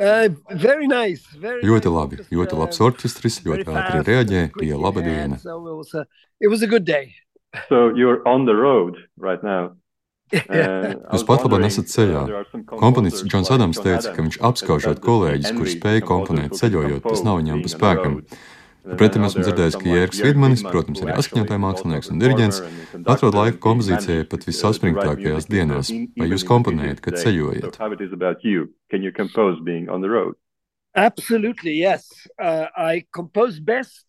Ļoti nice labi, ļoti labs orķestris, very ļoti ātri fast, reaģē, quick bija laba diena. So it was a, it was a good day. So you're on the road right now. Uh, I Jūs pat wondering, esat uh, ceļā. Komponists Džons Adams John teica, ka Adams viņš that apskaužot kolēģis, envy spēja komponēt ceļojot, tas nav viņam pa spēkam. Pretim esmu dzirdējis, ka Jörg Vidmanis, protams, astoņotāja is mākslinieks un diriģents, atrod laiku kompozīcijai pat vissaspringtākajās dienās. Vai jūs komponējat, kad ceļojat? Absolutely, yes. Uh, I compose best,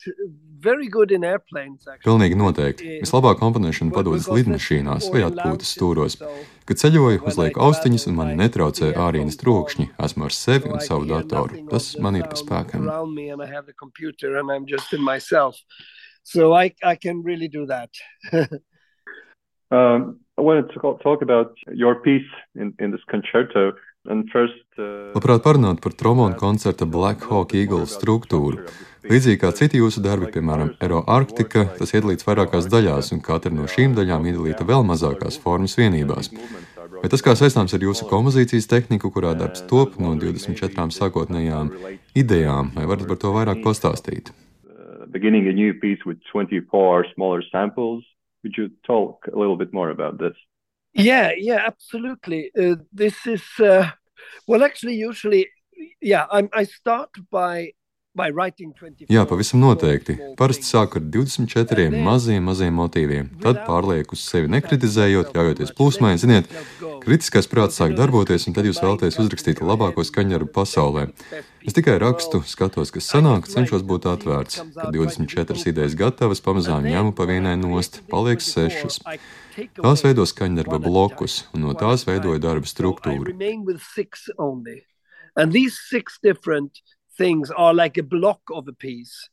very good in airplanes. Actually. Pilnīgi noteikti. Vislabāk komponēšana padodas lidmašīnās vai atpūtas stūros. Kad ceļoju, uzlieku I austiņas un mani netraucē ārienes trokšņi. Esmu ar sevi un savu datoru. Tas man ir pa spēkam. Around me, and I have the computer, and I'm just in myself. So I, I can really do that. Um, I wanted to talk about your piece in, in this concerto. Uh, Labprāt parunāt par trombonu koncerta Black Hawk Eagle struktūru. Līdzīgi kā citi jūsu darbi, piemēram, Aero Arktika, tas iedalīts vairākās daļās, un katra no šīm daļām iedalīta vēl mazākās formas vienībās. Vai tas kā saistāms ar jūsu kompozīcijas tehniku, kurā darbs top no 24 sākotnējām idejām, vai varat par to vairāk pastāstīt? uh, beginning a new piece with 24 smaller samples. Would you talk a little bit more about this? Yeah, yeah, absolutely. Uh, this is uh, well, actually, usually, yeah. I'm, I start by by writing 24. Jā, pavisam noteikti. Parasti sāku ar 24 maziem, maziem motīviem, tad pārlieku uz sevi nekritizējot, ļaujoties plūsmai. Ziniet, kritiskais prāts sāk darboties, un tad jūs vēlaties uzrakstīt labāko skaņdarbu pasaulē. Es tikai rakstu, skatos, kas sanāk, cenšos būt atvērts. Kad 24 idejas gatavas, pamazām ņemu pa vienai nost, paliek sešas. Tās veido skaņdarba blokus, un no tās veidoja darba struktūru. Things are like a block of a piece.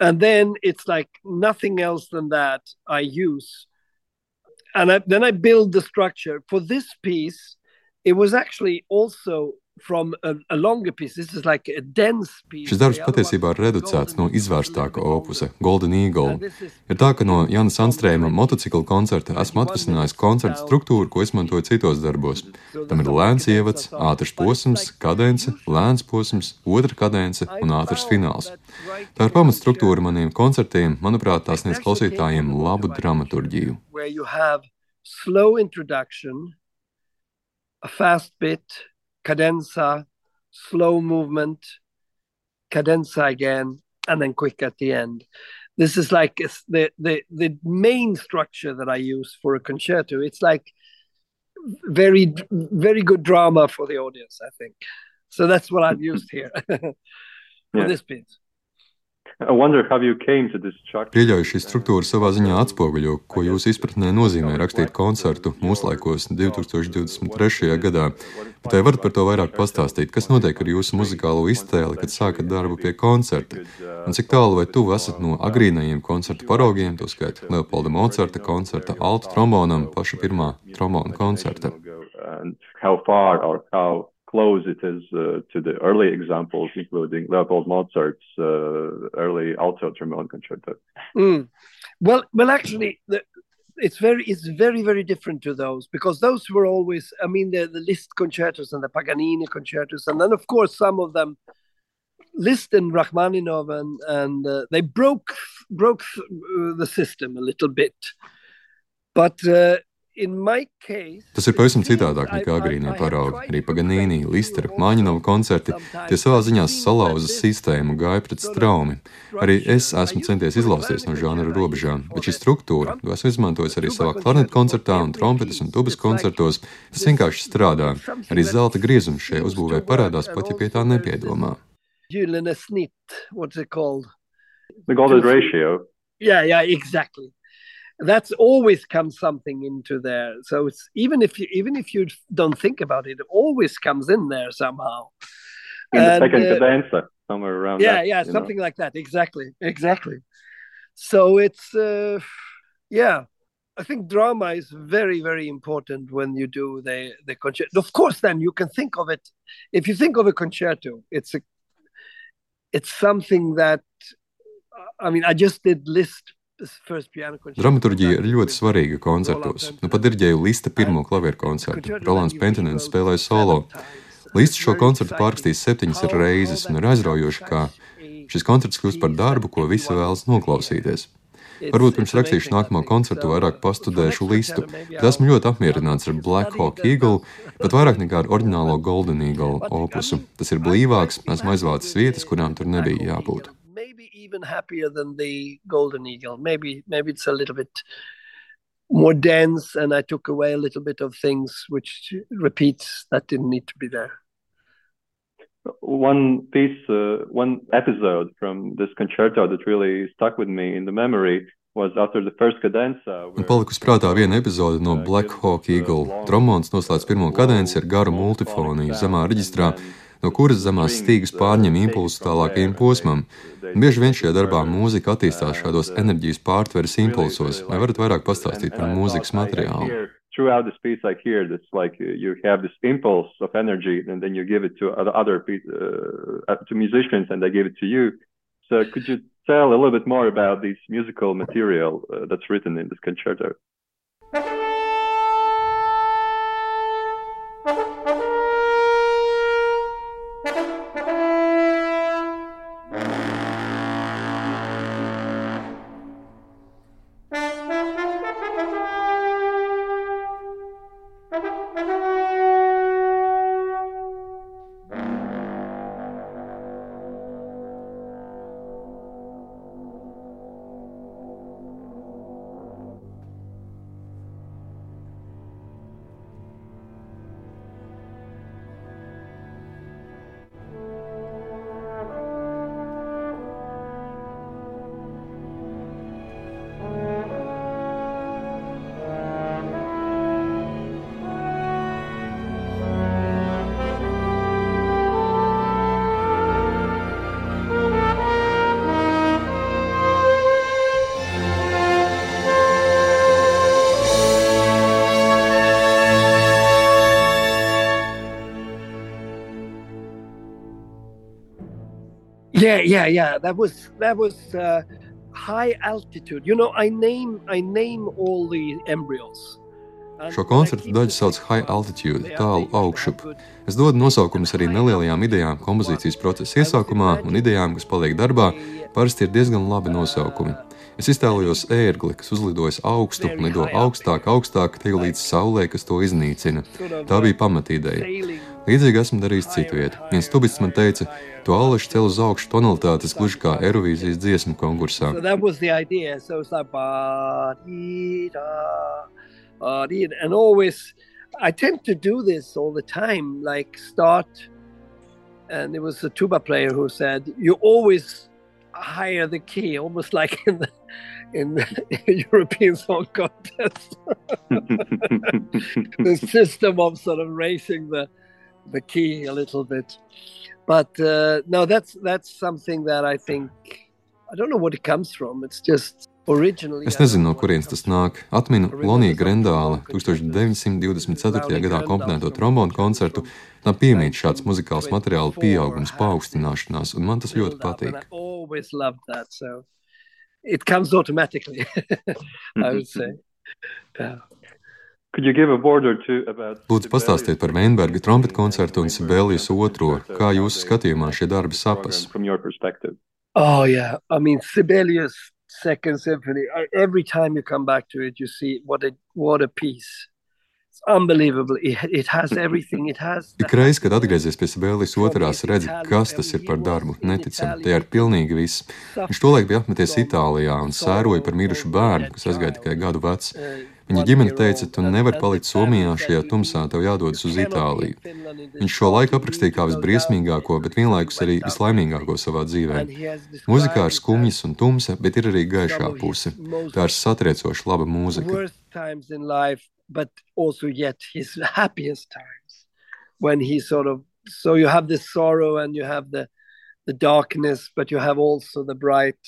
And then it's like nothing else than that I use. And I, then I build the structure. For this piece, it was actually also from a, a longer piece. This is like a dense piece. Šis darbs patiesībā ir reducēts no izvērstāka opusa. Golden Eagle. Ir tā, ka no Jānis Anstrēma motocikla koncerta esmu atvesinājis koncerta struktūru, ko izmantoju citos darbos. Tam ir lēns ievads, ātrs posms, kadence, lēns posms, otra kadence un ātrs fināls. Tā ir pamatstruktūra maniem koncertiem. Manuprāt, tās sniedz klausītājiem labu dramaturgiju. where you have slow introduction, a fast bit, cadenza, slow movement, cadenza again, and then quick at the end. This is like the, the the main structure that I use for a concerto. It's like very very good drama for the audience, I think. So that's what I've used here for Yeah. this piece. Pieļauju, šī struktūra savā ziņā atspoguļo, ko jūsu izpratnē nozīmē rakstīt koncertu mūsdienās 2023. gadā. Bet vai varat par to vairāk pastāstīt? Kas notiek ar jūsu muzikālo iztēli, kad sākat darbu pie koncerta? Un cik tālu vai tuvu esat no agrīnajiem koncertu paraugiem, to skaitā Leopolda Mocarta koncerta, alta trombonam, paša pirmā trombona koncerta? How far or how close it is uh, to the early examples, including Leopold Mozart's uh, early alto trombone concerto. Mm. Well, well, actually, the, it's very, it's very, very different to those because those were always, I mean, the the Liszt concertos and the Paganini concertos, and then of course some of them, Liszt and Rachmaninov, and and uh, they broke broke uh, the system a little bit, but. In my case, Tas ir pavisam citādāk nekā agrīnie paraugi. Arī Paganīni, Listera, Māņinova koncerti tie savā ziņā salauza sistēmu, gāja pret straumi. Arī es esmu centies izlausties no žanra robežām, bet šī struktūra, to esmu izmantojis arī savā klarnetu koncertā un trompetes un tubas koncertos, tas vienkārši strādā. Arī zelta griezums šajā uzbūvē parādās pat, ja pie tā nepiedomā. gyllene snitt, what's it called? The golden ratio. Yeah, yeah, exactly. That's always comes something into there. So it's even if you even if you don't think about it, it always comes in there somehow. In the And, second uh, cadenza, somewhere around yeah, that, yeah, you know. something like that. Exactly, exactly. So it's uh, yeah. I think drama is very, very important when you do the the concerto. Of course, then you can think of it. If you think of a concerto, it's a it's something that I mean. I just did Liszt Dramaturgija ir ļoti svarīga koncertos. Nu, pat dirģēju Lista pirmo klavieru koncertu. Rolands Pentinens spēlēja solo. Līdz šo koncertu pārrakstījis septiņas reizes un ir aizraujoši, kā šis koncerts kļūst par darbu, ko visi vēlas noklausīties. Varbūt pirms rakstīšu nākamo koncertu vairāk pastudēšu listu, bet esmu ļoti apmierināts ar Black Hawk Eagle, pat vairāk nekā ar oriģinālo Golden Eagle opusu. Tas ir blīvāks, esmu aizvācis vietas, kurām tur nebija jābūt. Even happier than the Golden Eagle. Maybe, maybe it's a little bit more dense, and I took away a little bit of things which repeats that didn't need to be there. One piece, uh, one episode from this concerto that really stuck with me in the memory was after the first cadenza. Palikusi prātā viena epizode no Black Hawk Eagle. Trombons noslēdz pirmo kadenci ar garu multifoniju zemā reģistrā, no kuras zemās stīgas pārņem impulsu tālākajam posmam. Bieži vien šajā darbā mūzika attīstās šādos enerģijas pārtveres impulsos. Vai varat vairāk pastāstīt par mūzikas materiālu? throughout this piece I hear this like you have this impulse of energy and then you give it to other uh, to musicians and they give it to you. So could you tell a little bit more about this musical material uh, that's written in this concerto? Yeah, yeah, yeah. That was that was uh, high altitude. You know, I name I name all the embryos. Šo koncertu daļu sauc High Altitude, tālu augšup. Es dodu nosaukumus arī nelielajām idejām kompozīcijas procesa iesākumā un idejām, kas paliek darbā. Parasti ir diezgan labi nosaukumi. Es iztēlojos ērgli, kas uzlidojas augstu lido augstāk, augstāk, te līdz saulē, kas to iznīcina. Tā bija pamatīdeja. Līdzīgi esmu darījis citu vietu. Viens tubists man teica, tu aleši cel uz augšu tonalitātes, gluži kā Eirovīzijas dziesmu konkursā. And always, I tend to do this all the time, like start, and it was a tuba player who said, you always higher the key, almost like in the in the European Song Contest. the system of sort of raising the the key a little bit. But uh, no, that's that's something that I think I don't know what it comes from. It's just Es nezinu, no kurienes tas nāk. Atminu Lonija Grendāla 1924. gadā komponēto trombonu koncertu. Tam piemīt šāds muzikāls materiāla pieaugums, paaugstināšanās, un man tas ļoti patīk. It comes automatically, I would say. Yeah. Lūdzu, pastāstiet par Veinberga trompetu koncertu un Sibēlijas otro. Kā jūsu skatījumā šie darbi sapas? Oh, yeah. I mean, Sibelius Second Symphony. Every time you come back to it, you see what a what a piece. It's unbelievable. It, it has everything. It has. Ik reiz, kad atgriezies pie Sibēlijas otrās, redzi, kas tas ir par darbu. Neticami, tajā ir pilnīgi viss. Viņš tolaik bija apmeties Itālijā un sēroja par mirušu bērnu, kas aizgāja tikai gadu vecs. Viņa ģimene teica, tu nevari palikt Somijā šajā tumsā, tev jādodas uz Itāliju. Viņš šo laiku aprakstīja kā visbriesmīgāko, bet vienlaikus arī vislaimīgāko savā dzīvē. Mūzikā ir skumjas un tumsa, bet ir arī gaišā puse. Tā ir satriecoša laba mūzika. When he sort of so you have this sorrow and you have the the darkness, but you have also the bright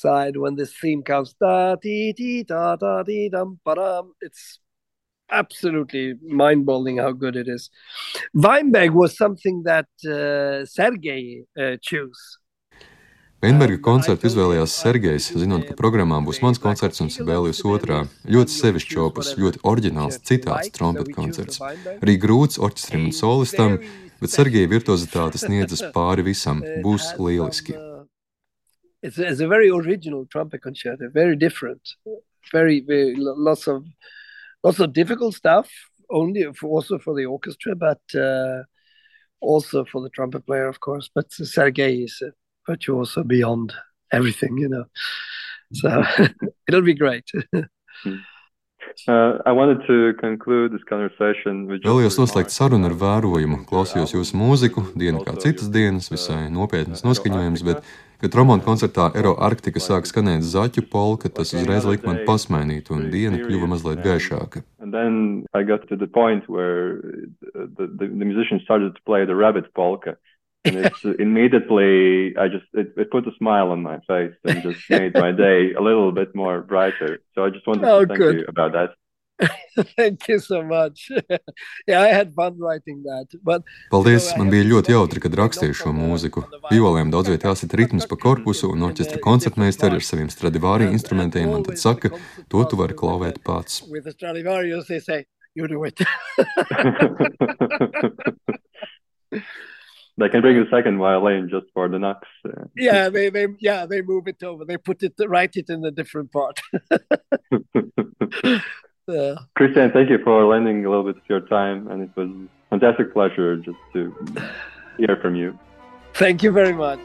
side when this theme comes da dee dee da da dee dum ba. It's absolutely mind-boggling how good it is. Weinberg was something that uh, Sergei uh, chose. Veinberga koncertu izvēlējās Sergejs, zinot, ka programmā būs mans koncerts un Sibēlijas otrā. Ļoti sevišķs opus, ļoti oriģināls, citāds trompetu koncerts. Arī grūts orķestrim un solistam, bet Sergeja virtuozitāte sniedzas pāri visam. Būs lieliski. It's, it's a very original trumpet concerto, very different, very, very lots of lots of difficult stuff, only for, also for the orchestra, but uh, also for the trumpet player, of course. But Sergei is a virtuoso beyond everything, you know. So it'll be great. Uh, Vēlējos noslēgt sarunu ar vērojumu. Klausījos jūsu mūziku, dienu kā citas dienas, visai nopietnas noskaņojums, bet, kad Romanā koncertā Eiro Arktika sāk skanēt zaķu polka, tas uzreiz lika man pasmainīt, un diena kļuva mazliet gaišāka. The, the, the musicians started to play the rabbit polka. and it's immediately I just it, it, put a smile on my face and just made my day a little bit more brighter. So I just wanted oh, to thank good. you about that. Thank you so much. yeah, I had fun writing that. But, Paldies! Man bija ļoti jautri, kad rakstīju šo mūziku. Violēm daudz vietā jāsit ritms pa korpusu, un orķestra koncertmeistari ar saviem Stradivāri instrumentiem man tad saka, to tu vari klauvēt pats. You do it. they can bring a second violin just for the knocks. Yeah, they, they yeah they move it over. They put it write it in a different part. Yeah. Christian, thank you for lending a little bit of your time, and it was a fantastic pleasure just to hear from you. Thank you very much.